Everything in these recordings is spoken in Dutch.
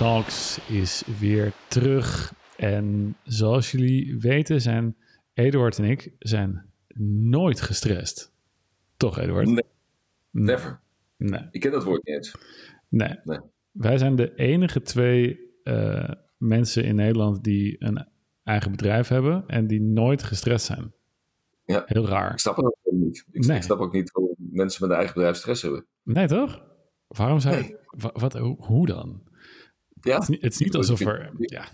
Talks is weer terug. En zoals jullie weten zijn Eduard en ik zijn nooit gestrest. Toch, Eduard? Nee. Never. Nee. Ik ken dat woord niet eens. Nee. Nee. Wij zijn de enige twee eh, mensen in Nederland die een eigen bedrijf hebben en die nooit gestrest zijn. Ja. Heel raar. Ik snap het ook niet. Ik, Nee. ik snap ook niet waarom mensen met een eigen bedrijf stress hebben. Nee, toch? Waarom Nee. wa- wat, hoe, hoe dan? Ja, Het is niet, het is niet alsof er... Je- Ja,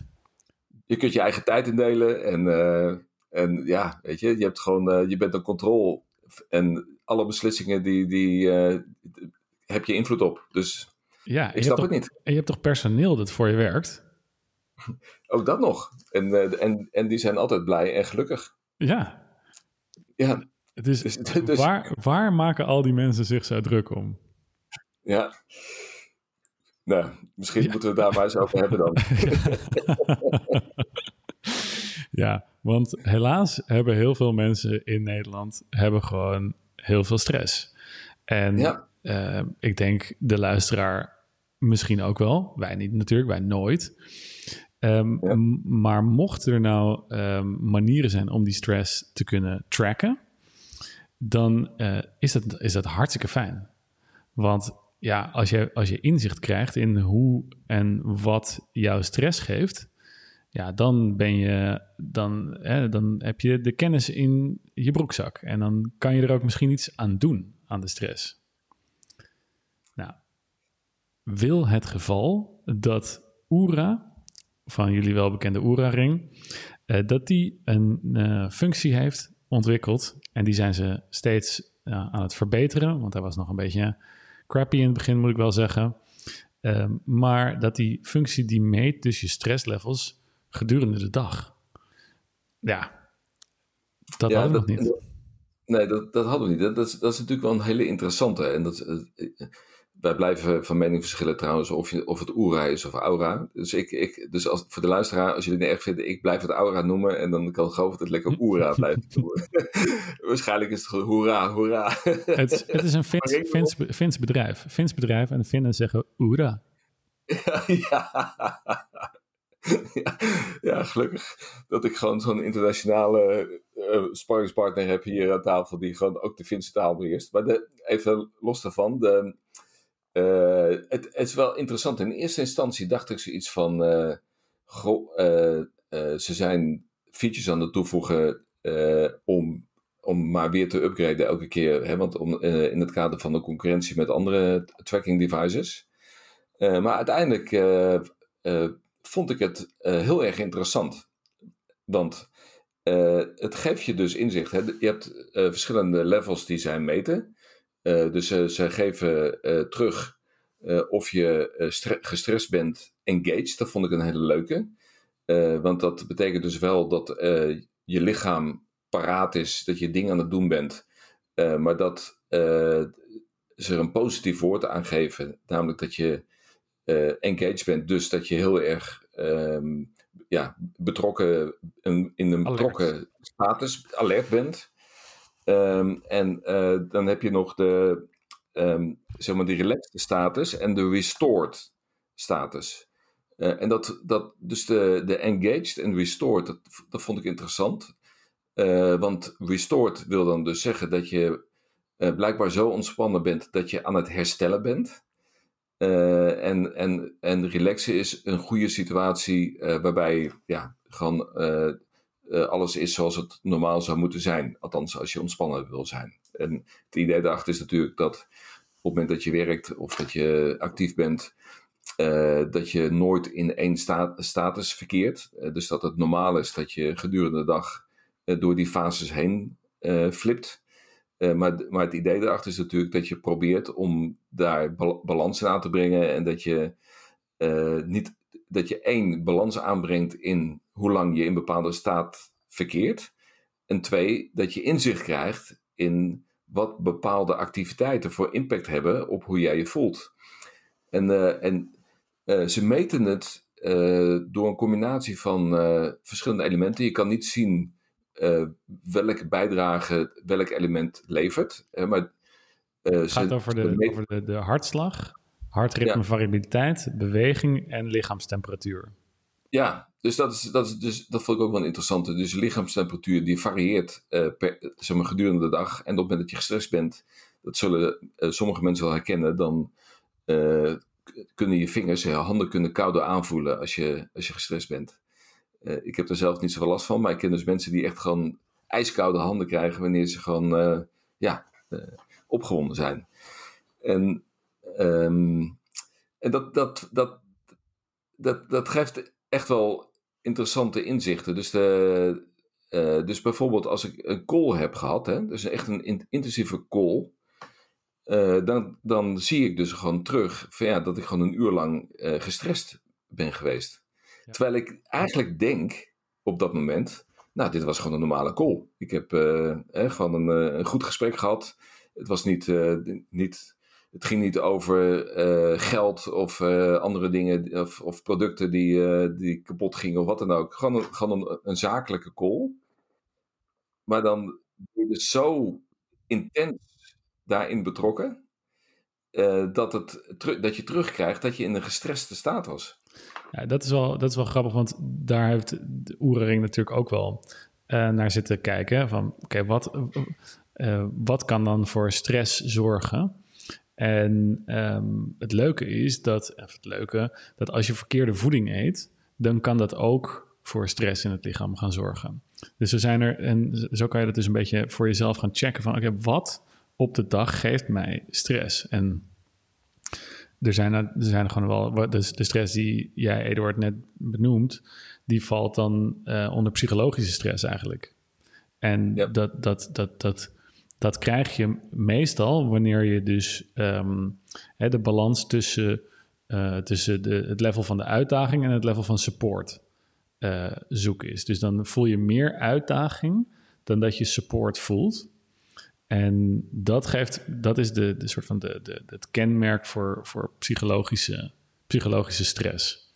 je kunt je eigen tijd indelen en, eh, en ja, weet je, je hebt gewoon, eh, je bent een controle en alle beslissingen die, die eh, heb je invloed op. Dus ja ik snap hebt het toch, niet. en je hebt toch personeel dat voor je werkt? Ook dat nog. En, en, en die zijn altijd blij en gelukkig. Ja, Ja, het is, Dus- dus- waar, waar maken al die mensen zich zo druk om? ja. Nou, misschien Ja. moeten we het daar maar eens over hebben dan. Ja, want helaas hebben heel veel mensen in Nederland hebben gewoon heel veel stress. En Ja. eh, ik denk de luisteraar misschien ook wel. Wij niet natuurlijk, wij nooit. Ehm, Ja. Maar mochten er nou ehm, manieren zijn om die stress te kunnen tracken, dan eh, is, dat, is dat hartstikke fijn. Want ja, als je, als je inzicht krijgt in hoe en wat jouw stress geeft, ja, dan ben je, dan, hè, dan heb je de kennis in je broekzak. En dan kan je er ook misschien iets aan doen, aan de stress. Nou, wil het geval dat Oera, van jullie wel bekende Oera-ring, eh, dat die een eh, functie heeft ontwikkeld. En die zijn ze steeds aan het verbeteren, want hij was nog een beetje crappy in het begin, moet ik wel zeggen. Ehm, maar dat die functie die meet dus je stresslevels gedurende de dag. Ja, dat Ja, hadden we nog niet. Nee, dat, dat hadden we niet. Dat, dat, is, dat is natuurlijk wel een hele interessante. En dat, eh, wij blijven van mening verschillen trouwens of, je, of het Oera is of Aura. Dus, ik, ik, dus als, voor de luisteraar, als jullie het erg vinden, ik blijf het Aura noemen. En dan kan geloof dat het lekker Oera blijft noemen. Waarschijnlijk is het gewoon hoera, hoera. Het, is- het is een Fins, ik- Fins, Fins bedrijf. Fins bedrijf en de Finnen zeggen Oera. ja. ja, ja, gelukkig dat ik gewoon zo'n internationale eh sparringspartner heb hier aan tafel die gewoon ook de Finse taal beheerst. Maar de, even los daarvan, de, eh, het, is wel interessant. In eerste instantie dacht ik zoiets van, eh, eh, ze zijn features aan het toevoegen om, om maar weer te upgraden elke keer. Hè, want om, in het kader van de concurrentie met andere tracking devices. Maar uiteindelijk vond ik het heel erg interessant. Want het geeft je dus inzicht. Hè? Je hebt verschillende levels die zij meten. Eh, dus eh, ze geven eh, terug of je stre- gestrest bent, engaged. Dat vond ik een hele leuke. Want dat betekent dus wel dat je lichaam paraat is, dat je dingen aan het doen bent. Maar dat ze er een positief woord aan geven. Namelijk dat je engaged bent. Dus dat je heel erg ehm, ja, betrokken, in, in een Alert. betrokken status, alert bent. Ehm, en eh, dan heb je nog de, ehm, zeg maar, die relaxed status en de restored status. Eh, en dat, dat, dus de, de engaged en restored, dat, dat vond ik interessant. Eh, want restored wil dan dus zeggen dat je blijkbaar zo ontspannen bent dat je aan het herstellen bent. En, en, en relaxen is een goede situatie waarbij ja, gewoon alles is zoals het normaal zou moeten zijn. Althans, als je ontspannen wil zijn. En het idee daarachter is natuurlijk dat op het moment dat je werkt of dat je actief bent, eh, dat je nooit in één sta- status verkeert. Eh, dus dat het normaal is dat je gedurende de dag eh, door die fases heen eh, flipt. Eh, maar, maar het idee daarachter is natuurlijk dat je probeert om daar bal- balans in aan te brengen. En dat je eh, niet dat je één balans aanbrengt in hoe lang je in bepaalde staat verkeert. En twee, dat je inzicht krijgt in wat bepaalde activiteiten voor impact hebben op hoe jij je voelt. En, eh, en eh, ze meten het eh, door een combinatie van verschillende elementen. Je kan niet zien welke bijdrage welk element levert. maar, Het gaat over de, over de, de hartslag, hartritme, variabiliteit, beweging en lichaamstemperatuur. Ja, dus dat, is, dat, is, dus dat vond ik ook wel interessant. Dus lichaamstemperatuur die varieert uh, per, zeg maar, gedurende de dag. En op het moment dat je gestrest bent, dat zullen uh, sommige mensen wel herkennen, dan uh, kunnen je vingers, je handen kunnen kouder aanvoelen als je, als je gestrest bent. ik heb er zelf niet zoveel last van, maar ik ken dus mensen die echt gewoon ijskoude handen krijgen wanneer ze gewoon ja, opgewonden zijn. En, um, en dat, dat, dat, dat, dat geeft echt wel interessante inzichten. Dus, de, uh, dus bijvoorbeeld als ik een call heb gehad, hè, dus echt een in, intensieve call, uh, dan, dan zie ik dus gewoon terug van, ja, dat ik gewoon een uur lang uh, gestrest ben geweest. Ja. Terwijl ik eigenlijk denk op dat moment, nou, dit was gewoon een normale call. Ik heb eh, gewoon een, een, goed gesprek gehad. Het was niet, niet het ging niet over uh, geld of uh, andere dingen of, of producten die, uh, die kapot gingen of wat dan ook. Gewoon een, gewoon een, zakelijke call. Maar dan ben je dus zo intens daarin betrokken. dat, het, dat je terugkrijgt dat je in een gestreste staat was. Ja, dat is wel, dat is wel grappig, want daar heeft de Oerering natuurlijk ook wel naar zitten kijken. Van oké, wat, wat kan dan voor stress zorgen? En um, het leuke is dat, of het leuke, dat als je verkeerde voeding eet, dan kan dat ook voor stress in het lichaam gaan zorgen. Dus er zijn er, en zo kan je dat dus een beetje voor jezelf gaan checken van, oké, okay, wat op de dag geeft mij stress? En er zijn er, er zijn gewoon wel, de, de stress die jij, Eduard, net benoemt, die valt dan uh, onder psychologische stress eigenlijk. En dat, dat, dat, dat, dat krijg je meestal wanneer je dus um, hè, de balans tussen, uh, tussen de, het level van de uitdaging en het level van support uh, is. Dus dan voel je meer uitdaging dan dat je support voelt. En dat, geeft, dat is de, de soort van de, de, het kenmerk voor, voor psychologische, psychologische stress.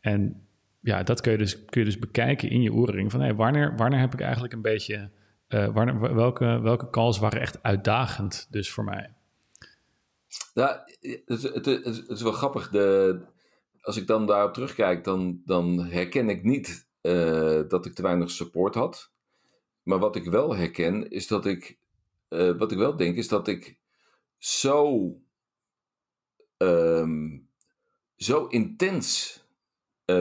En ja, dat kun je dus, kun je dus bekijken in je oorring. Van hey, wanneer, wanneer heb ik eigenlijk een beetje uh, welke, welke calls waren echt uitdagend dus voor mij? Ja, het, het, het, is wel grappig. De, als ik dan daarop terugkijk, dan, dan herken ik niet uh, dat ik te weinig support had. Maar wat ik wel herken, is dat ik, uh, wat ik wel denk, is dat ik zo, um, zo intens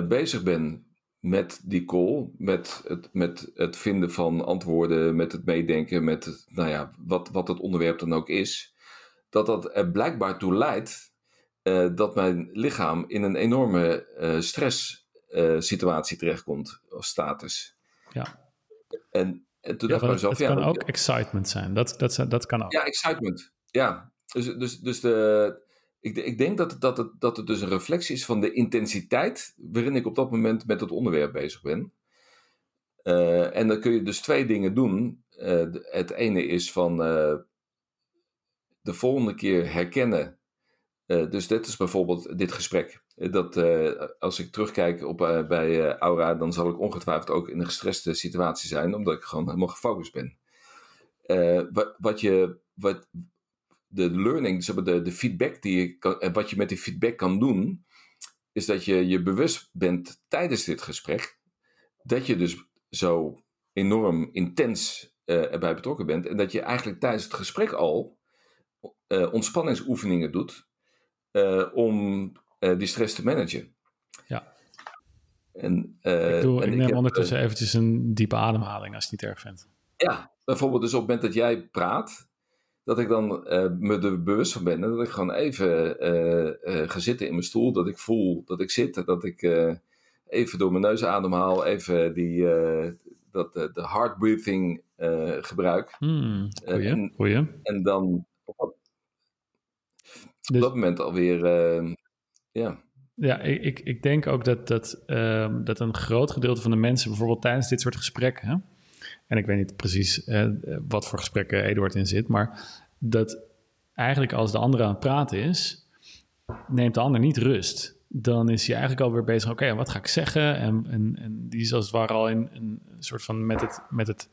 bezig ben met die call, met het, met het vinden van antwoorden, met het meedenken, met het, nou ja, wat, wat het onderwerp dan ook is, dat dat er blijkbaar toe leidt uh, dat mijn lichaam in een enorme uh, stresssituatie uh, terechtkomt, of status. Ja. En, en toen ja, dacht ik mezelf... Het kan ook excitement zijn, dat, dat, dat kan ook. Ja, excitement, ja. Dus, dus, dus de, ik, ik, denk dat het, dat, het, dat het dus een reflectie is van de intensiteit waarin ik op dat moment met het onderwerp bezig ben. Uh, en dan kun je dus twee dingen doen. Uh, het ene is van uh, de volgende keer herkennen. dus dit is bijvoorbeeld dit gesprek. Dat als ik terugkijk op, bij Aura, dan zal ik ongetwijfeld ook in een gestreste situatie zijn, omdat ik gewoon helemaal gefocust ben. wat, wat, je, wat, de learning, zeg de, de feedback die je kan, en wat je met die feedback kan doen, is dat je je bewust bent tijdens dit gesprek dat je dus zo enorm intens uh, erbij betrokken bent en dat je eigenlijk tijdens het gesprek al uh, ontspanningsoefeningen doet uh, om die stress te managen. Ja. En, ik, doe, en ik neem ik ondertussen eventjes een diepe ademhaling als je het niet erg vindt. Ja, bijvoorbeeld dus op het moment dat jij praat, dat ik dan uh, me er bewust van ben. En dat ik gewoon even uh, uh, ga zitten in mijn stoel. Dat ik voel dat ik zit. Dat ik even door mijn neus ademhaal. Even die, dat, de hard breathing gebruik. Hmm, goeie, en, goeie. en dan op, dus, dat moment alweer, ja... Ja, ik, ik denk ook dat, dat, um, dat een groot gedeelte van de mensen bijvoorbeeld tijdens dit soort gesprekken en ik weet niet precies eh, wat voor gesprekken Eduard in zit, maar dat eigenlijk als de andere aan het praten is, neemt de ander niet rust. Dan is hij eigenlijk alweer bezig, oké, wat ga ik zeggen? En, en, die is als het ware al in een soort van met het, met het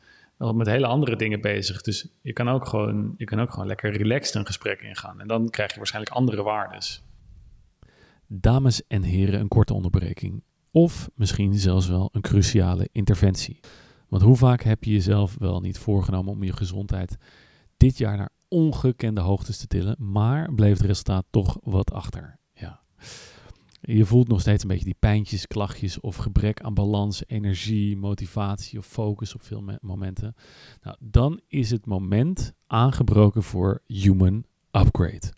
met hele andere dingen bezig. Dus je kan ook gewoon, je kan ook gewoon lekker relaxed een gesprek ingaan. En dan krijg je waarschijnlijk andere waardes. Dames en heren, een korte onderbreking. Of misschien zelfs wel een cruciale interventie. Want hoe vaak heb je jezelf wel niet voorgenomen om je gezondheid dit jaar naar ongekende hoogtes te tillen, maar bleef het resultaat toch wat achter? Ja. Je voelt nog steeds een beetje die pijntjes, klachtjes of gebrek aan balans, energie, motivatie of focus op veel momenten. Nou, dan is het moment aangebroken voor Human Upgrade.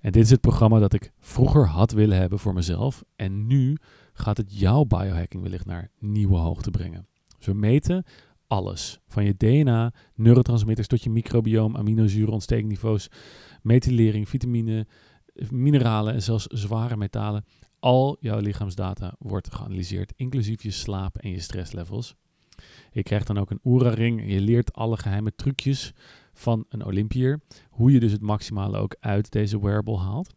En dit is het programma dat ik vroeger had willen hebben voor mezelf. En nu gaat het jouw biohacking wellicht naar nieuwe hoogte brengen. We meten alles. Van je DNA, neurotransmitters tot je microbioom, aminozuren, ontstekingniveaus, methylering, vitamine, mineralen en zelfs zware metalen. Al jouw lichaamsdata wordt geanalyseerd, inclusief je slaap en je stresslevels. Je krijgt dan ook een Oura-ring je leert alle geheime trucjes van een Olympier. Hoe je dus het maximale ook uit deze wearable haalt.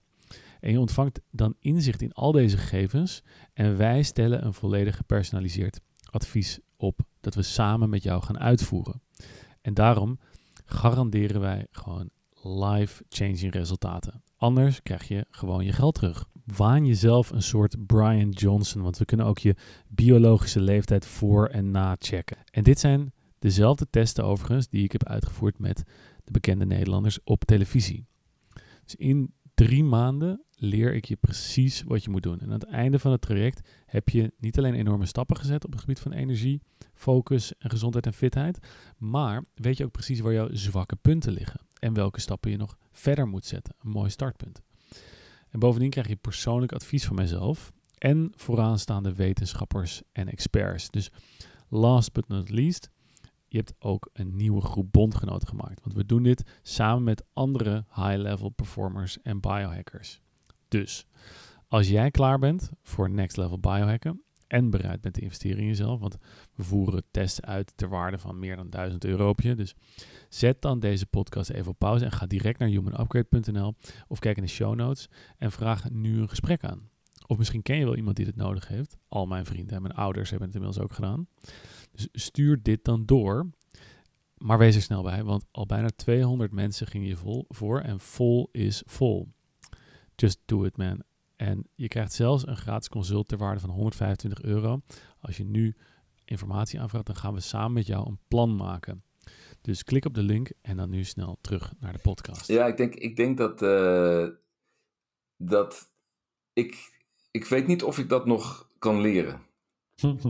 En je ontvangt dan inzicht in al deze gegevens. En wij stellen een volledig gepersonaliseerd advies op dat we samen met jou gaan uitvoeren. En daarom garanderen wij gewoon life-changing resultaten. Anders krijg je gewoon je geld terug. Waan jezelf een soort Brian Johnson, want we kunnen ook je biologische leeftijd voor en na checken. En dit zijn dezelfde testen overigens die ik heb uitgevoerd met de bekende Nederlanders op televisie. Dus in drie maanden leer ik je precies wat je moet doen. En aan het einde van het traject heb je niet alleen enorme stappen gezet op het gebied van energie, focus en gezondheid en fitheid, maar weet je ook precies waar jouw zwakke punten liggen en welke stappen je nog verder moet zetten. Een mooi startpunt. En bovendien krijg je persoonlijk advies van mijzelf en vooraanstaande wetenschappers en experts. Dus last but not least, je hebt ook een nieuwe groep bondgenoten gemaakt. Want we doen dit samen met andere high-level performers en biohackers. Dus als jij klaar bent voor next level biohacken en bereid bent te investeren in jezelf, want we voeren testen uit ter waarde van meer dan 1000 euro op je. Dus zet dan deze podcast even op pauze en ga direct naar humanupgrade.nl of kijk in de show notes en vraag nu een gesprek aan. Of misschien ken je wel iemand die dit nodig heeft. Al mijn vrienden en mijn ouders hebben het inmiddels ook gedaan. Dus stuur dit dan door. Maar wees er snel bij, want al bijna 200 mensen gingen je vol voor en vol is vol. Just do it, man. En je krijgt zelfs een gratis consult ter waarde van 125 euro. Als je nu informatie aanvraagt, dan gaan we samen met jou een plan maken. Dus klik op de link en dan nu snel terug naar de podcast. Ja, ik denk, ik denk dat, uh, dat ik, ik weet niet of ik dat nog kan leren.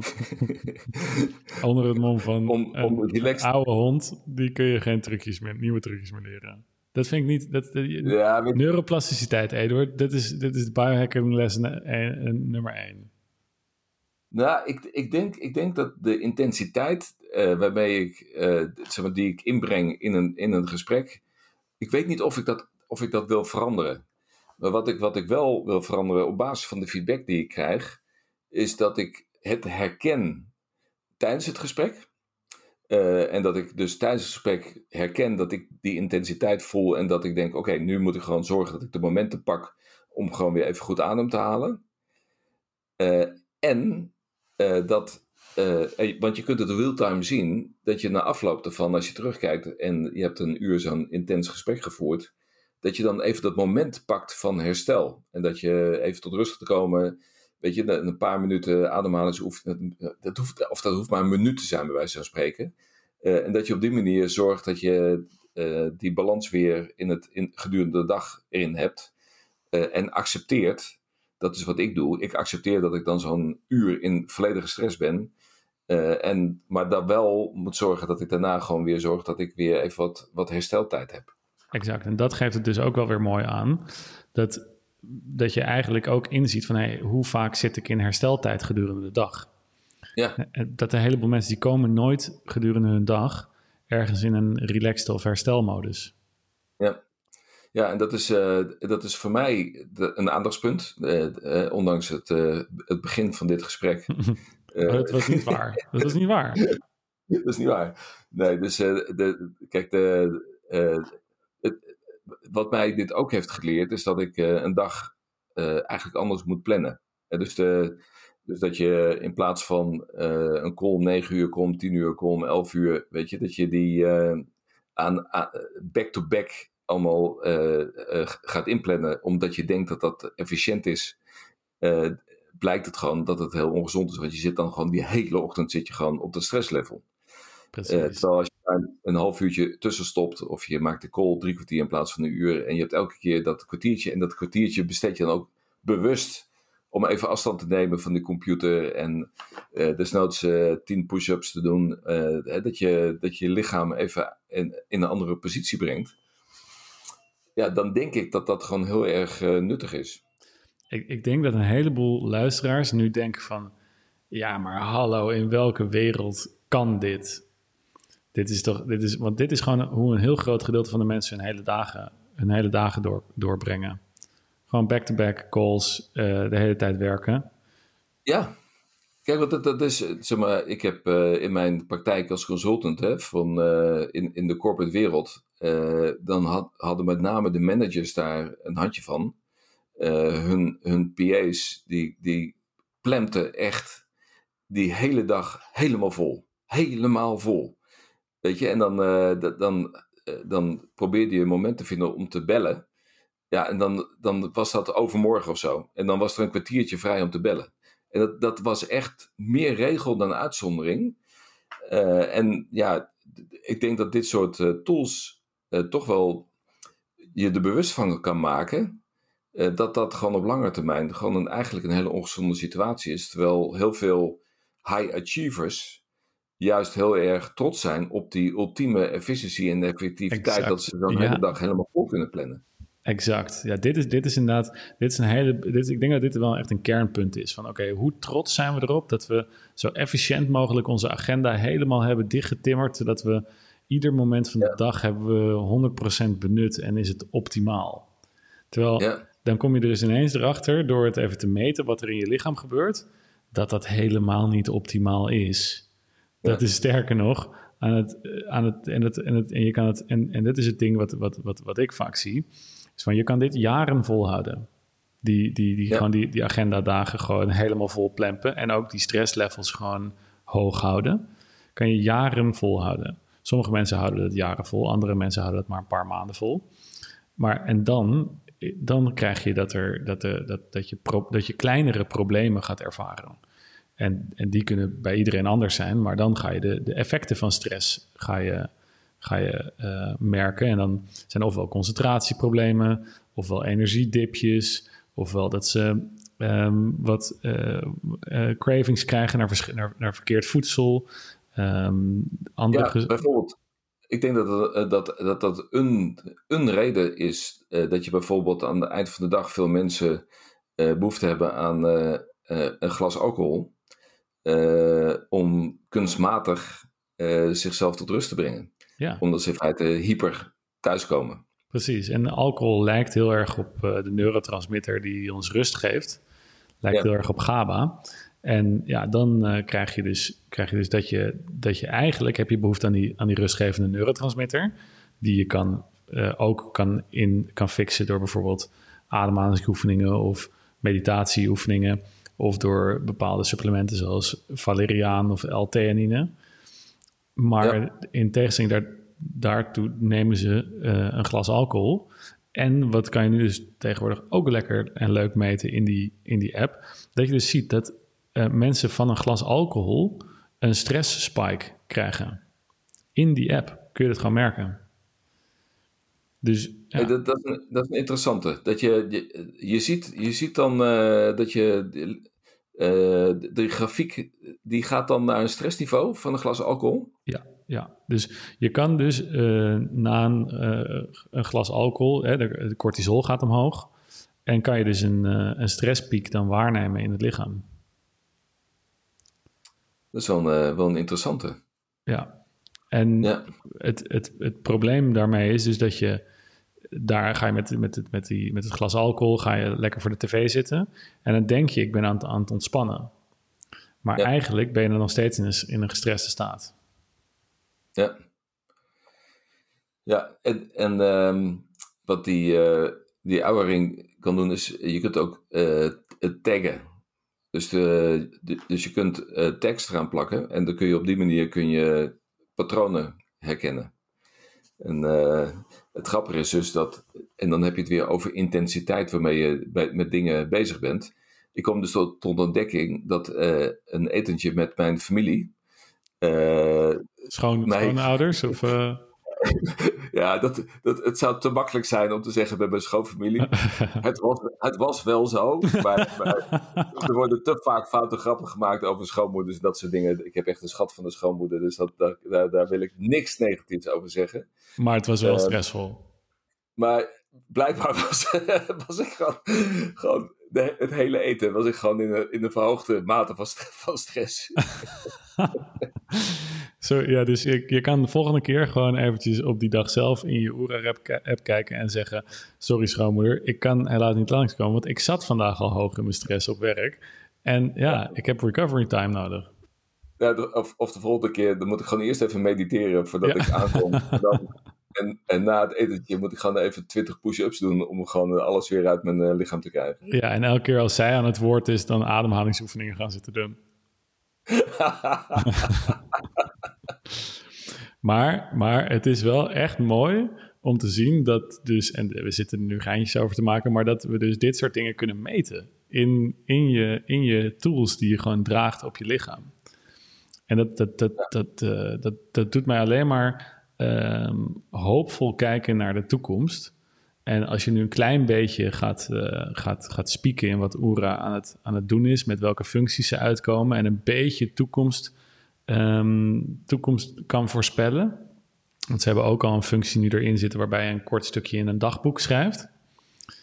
Onder het mom van om, om een oude hond, die kun je geen trucjes meer, nieuwe trucjes meer leren. Dat vind ik niet. Dat, ja, neuroplasticiteit, Eduard. Dit is, dit is de biohacking les nummer één. Nou, ik, ik, denk, ik denk dat de intensiteit uh, waarmee ik, uh, zeg maar, die ik inbreng in een, in een gesprek. Ik weet niet of ik dat, of ik dat wil veranderen. Maar wat ik, wat ik wel wil veranderen op basis van de feedback die ik krijg, is dat ik het herken tijdens het gesprek. Uh, en dat ik dus tijdens het gesprek herken dat ik die intensiteit voel en dat ik denk, oké, nu moet ik gewoon zorgen dat ik de momenten pak om gewoon weer even goed adem te halen. Uh, en uh, dat, want je kunt het real-time zien, dat je na afloop ervan, als je terugkijkt en je hebt een uur zo'n intens gesprek gevoerd, dat je dan even dat moment pakt van herstel. En dat je even tot rust te komen, weet je, een paar minuten ademhalingsoefening, dat hoeft, of dat hoeft maar een minuut te zijn bij wijze van spreken. Uh, en dat je op die manier zorgt dat je uh, die balans weer in het, in, gedurende de dag erin hebt. Uh, en accepteert, dat is wat ik doe, ik accepteer dat ik dan zo'n uur in volledige stress ben. en, maar dan wel moet zorgen dat ik daarna gewoon weer zorg dat ik weer even wat, wat hersteltijd heb. Exact, en dat geeft het dus ook wel weer mooi aan. Dat dat je eigenlijk ook inziet van hey, hoe vaak zit ik in hersteltijd gedurende de dag. Ja. Eh, dat een heleboel mensen die komen nooit gedurende hun dag ergens in een relaxed of herstelmodus. Ja, ja en dat is, uh, dat is voor mij de, een aandachtspunt, uh, ondanks het, het begin van dit gesprek. oh, dat was niet waar. Dat was niet waar. dat is niet waar. Nee, dus de, kijk, de, wat mij dit ook heeft geleerd, is dat ik uh, een dag uh, eigenlijk anders moet plannen. Dus de, Dus dat je in plaats van een call om 9 uur, om 10 uur, om 11 uur, weet je, dat je die aan back-to-back allemaal gaat inplannen, omdat je denkt dat dat efficiënt is, blijkt het gewoon dat het heel ongezond is. Want je zit dan gewoon die hele ochtend zit je gewoon op dat stresslevel. Precies. terwijl als een half uurtje tussen stopt, of je maakt de call drie kwartier in plaats van een uur, en je hebt elke keer dat kwartiertje, en dat kwartiertje besteed je dan ook bewust om even afstand te nemen van de computer en uh, desnoods uh, tien push-ups te doen, uh, dat, je, dat je je lichaam even in, in een andere positie brengt. Ja, dan denk ik dat dat gewoon heel erg nuttig is. Ik, ik denk dat een heleboel luisteraars nu denken van, ja, maar hallo, in welke wereld kan dit? Dit is toch, dit is, want dit is gewoon hoe een heel groot gedeelte van de mensen hun hele dagen, hun hele dagen door, doorbrengen. Gewoon back-to-back calls, uh, de hele tijd werken. Ja, kijk, wat dat, dat is, zeg maar, ik heb uh, in mijn praktijk als consultant hè, van, uh, in, in de corporate wereld, dan had, hadden met name de managers daar een handje van. hun, hun PA's, die, die plempten echt die hele dag helemaal vol. Helemaal vol. En dan, uh, dan, uh, dan probeerde je een moment te vinden om te bellen. Ja, en dan, dan was dat overmorgen of zo. En dan was er een kwartiertje vrij om te bellen. En dat, dat was echt meer regel dan uitzondering. Uh, en ja, ik denk dat dit soort tools toch wel je er bewust van kan maken. dat dat gewoon op lange termijn gewoon een, eigenlijk een hele ongezonde situatie is. Terwijl heel veel high achievers juist heel erg trots zijn op die ultieme efficiëntie en effectiviteit. Dat ze dan de hele dag helemaal vol kunnen plannen. Exact. Ja, dit is, dit is inderdaad, dit is een hele, dit, ik denk dat dit wel echt een kernpunt is. Van oké, hoe trots zijn we erop dat we zo efficiënt mogelijk onze agenda helemaal hebben dichtgetimmerd, zodat we ieder moment van de dag hebben we 100% benut en is het optimaal. Terwijl, dan kom je er dus ineens erachter, door het even te meten wat er in je lichaam gebeurt, dat dat helemaal niet optimaal is. Dat is sterker nog, aan het, aan het, en, het, en, het, en je kan het, en, en dit is het ding wat, wat, wat, wat ik vaak zie, is van je kan dit jaren volhouden. Die, die, die, gewoon die, die agenda dagen gewoon helemaal vol plempen en ook die stresslevels gewoon hoog houden. Kan je jaren volhouden. Sommige mensen houden het jaren vol, andere mensen houden het maar een paar maanden vol. Maar en dan, dan krijg je dat, er, dat, de, dat, dat, je dat je kleinere problemen gaat ervaren. En, en die kunnen bij iedereen anders zijn, maar dan ga je de, de effecten van stress ga je, ga je uh, merken. En dan zijn ofwel concentratieproblemen, ofwel energiedipjes, ofwel dat ze um, wat uh, uh, cravings krijgen naar, naar, naar verkeerd voedsel. Um, andere ja, bijvoorbeeld. Ik denk dat dat, dat, dat een, een reden is dat je bijvoorbeeld aan het eind van de dag veel mensen behoefte hebben aan een glas alcohol. Eh, om kunstmatig uh, zichzelf tot rust te brengen. Ja. Omdat ze in feite hyper thuiskomen. Precies, en alcohol lijkt heel erg op uh, de neurotransmitter die ons rust geeft. Lijkt heel erg op GABA. En ja, dan krijg, je dus, krijg je dus dat je, dat je eigenlijk heb je behoefte aan die, aan die rustgevende neurotransmitter. Die je kan, ook kan, in, kan fixen door bijvoorbeeld ademhalingsoefeningen of meditatieoefeningen of door bepaalde supplementen zoals valeriaan of L-theanine. Maar in tegenstelling daar, daartoe nemen ze uh, een glas alcohol. En wat kan je nu dus tegenwoordig ook lekker en leuk meten in die, in die app, dat je dus ziet dat uh, mensen van een glas alcohol een stress spike krijgen. In die app kun je dat gewoon merken. Dus, ja. dat, dat, is een, dat is een interessante. Dat je, je, je, ziet, je ziet dan uh, dat je. Uh, de, de, grafiek die gaat dan naar een stressniveau van een glas alcohol. Ja, ja. dus je kan dus uh, na een, een, glas alcohol, hè, de, de, cortisol gaat omhoog. En kan je dus een, een stresspiek dan waarnemen in het lichaam. Dat is wel een, wel een interessante. Ja, en ja. Het, het, het probleem daarmee is dus dat je daar ga je met, met, het, met, die, met het glas alcohol ga je lekker voor de tv zitten. En dan denk je, ik ben aan het, aan het ontspannen. Maar eigenlijk ben je dan nog steeds in een, in een gestreste staat. Ja. Ja, en, en um, wat die, uh, die ouwering kan doen is, je kunt ook uh, taggen. Dus, de, dus je kunt uh, tekst eraan plakken en dan kun je op die manier kun je patronen herkennen. En het grappige is dus dat, en dan heb je het weer over intensiteit waarmee je bij, met dingen bezig bent. Ik kom dus tot, tot ontdekking dat uh, een etentje met mijn familie. Schoon, mij, schoonouders? Of, ja, dat, dat, het zou te makkelijk zijn om te zeggen bij mijn schoonfamilie. het, was, het was wel zo, maar, maar, er worden te vaak foute grappen gemaakt over schoonmoeders en dat soort dingen. Ik heb echt een schat van de schoonmoeder, dus dat, daar, daar wil ik niks negatiefs over zeggen. Maar het was wel uh, stressvol. Maar blijkbaar was, was ik gewoon, gewoon de, het hele eten was ik gewoon in de, in de verhoogde mate van, van stress. Zo, ja, dus je, je kan de volgende keer gewoon eventjes op die dag zelf in je Oera-app kijken en zeggen... Sorry schoonmoeder, ik kan helaas niet langskomen, want ik zat vandaag al hoog in mijn stress op werk. En ja, ik heb recovery time nodig. Ja, of, of de volgende keer, dan moet ik gewoon eerst even mediteren voordat ik aankom. Dan, en, en na het etentje moet ik gewoon even 20 push-ups doen om gewoon alles weer uit mijn uh, lichaam te krijgen. Ja, en elke keer als zij aan het woord is, dan ademhalingsoefeningen gaan zitten doen. maar, maar het is wel echt mooi om te zien dat dus, en we zitten er nu geintjes over te maken, maar dat we dus dit soort dingen kunnen meten in, in, je, in je tools die je gewoon draagt op je lichaam. En dat, dat, dat, dat, uh, dat, dat doet mij alleen maar uh, hoopvol kijken naar de toekomst. En als je nu een klein beetje gaat, uh, gaat, gaat spieken in wat Oera aan het, aan het doen is, met welke functies ze uitkomen en een beetje toekomst, um, toekomst kan voorspellen. Want ze hebben ook al een functie nu erin zitten waarbij je een kort stukje in een dagboek schrijft.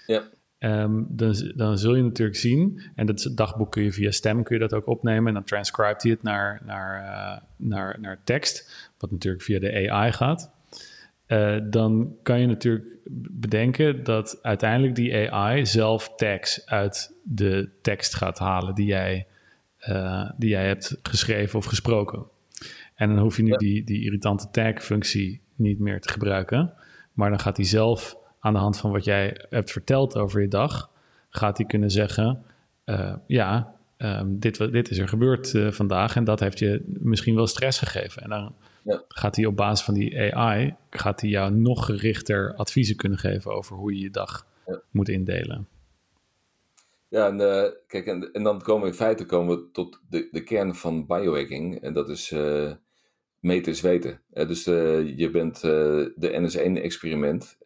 Ja. Um, dan, dan zul je natuurlijk zien, en dat dagboek kun je via stem kun je dat ook opnemen en dan transcribt hij het naar, naar, uh, naar, naar tekst, wat natuurlijk via de AI gaat. Uh, dan kan je natuurlijk bedenken dat uiteindelijk die AI zelf tags uit de tekst gaat halen die jij, uh, die jij hebt geschreven of gesproken. En dan hoef je nu ja. die, die irritante tag-functie niet meer te gebruiken, maar dan gaat hij zelf aan de hand van wat jij hebt verteld over je dag, gaat hij kunnen zeggen: uh, Ja, um, dit, dit is er gebeurd uh, vandaag en dat heeft je misschien wel stress gegeven. En dan ja. gaat hij op basis van die AI, gaat hij jou nog gerichter adviezen kunnen geven over hoe je je dag ja. moet indelen. Ja, en, uh, kijk, en, en, dan komen we in feite komen we tot de, de kern van biohacking. En dat is uh, meten is weten. Uh, dus je bent de NS1-experiment.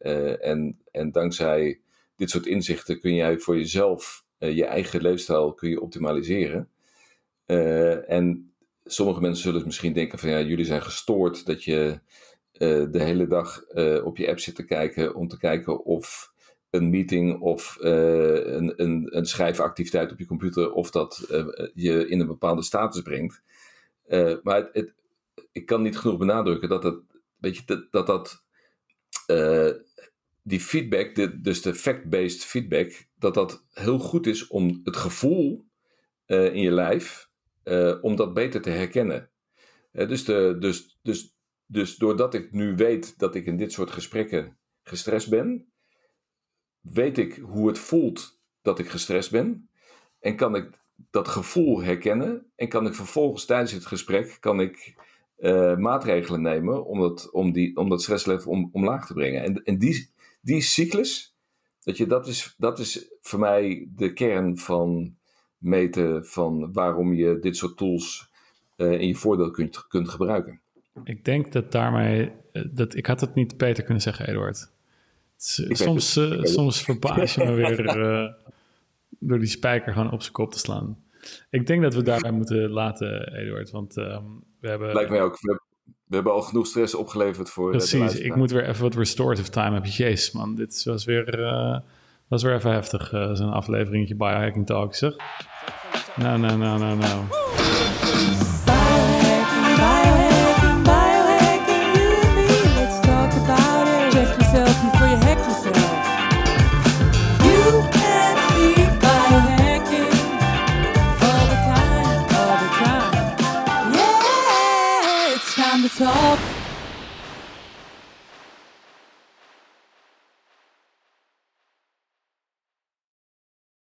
en, en dankzij dit soort inzichten kun jij voor jezelf je eigen leefstijl kun je optimaliseren. en sommige mensen zullen misschien denken van ja, jullie zijn gestoord dat je de hele dag op je app zit te kijken om te kijken of een meeting of een, een, een, schrijfactiviteit op je computer, of dat je in een bepaalde status brengt. maar het, het, ik kan niet genoeg benadrukken dat dat, weet je, dat, dat, dat die feedback, dus de fact-based feedback, dat dat heel goed is om het gevoel in je lijf uh, om dat beter te herkennen. Dus, de, dus, dus, dus doordat ik nu weet dat ik in dit soort gesprekken gestrest ben, weet ik hoe het voelt dat ik gestrest ben. En kan ik dat gevoel herkennen. En kan ik vervolgens tijdens het gesprek kan ik, uh, maatregelen nemen om dat, om die, om dat stresslevel om, omlaag te brengen. En, en die, die cyclus, dat, je, dat, is, dat is voor mij de kern van meten van waarom je dit soort tools uh, in je voordeel kunt, kunt gebruiken. Ik denk dat daarmee, eh, dat, ik had het niet beter kunnen zeggen, Eduard. soms, uh, soms verbaas je me weer uh, door die spijker gewoon op zijn kop te slaan. Ik denk dat we daarbij moeten laten, Eduard, want um, we hebben... Lijkt mij ook. We, we, hebben al genoeg stress opgeleverd voor Precies, ik moet weer even wat restorative time hebben. Jezus man, dit was weer... Dat is weer even heftig, uh, zo'n afleveringetje Biohacking Talk, zeg. Nou, nou, nou, nou, nou.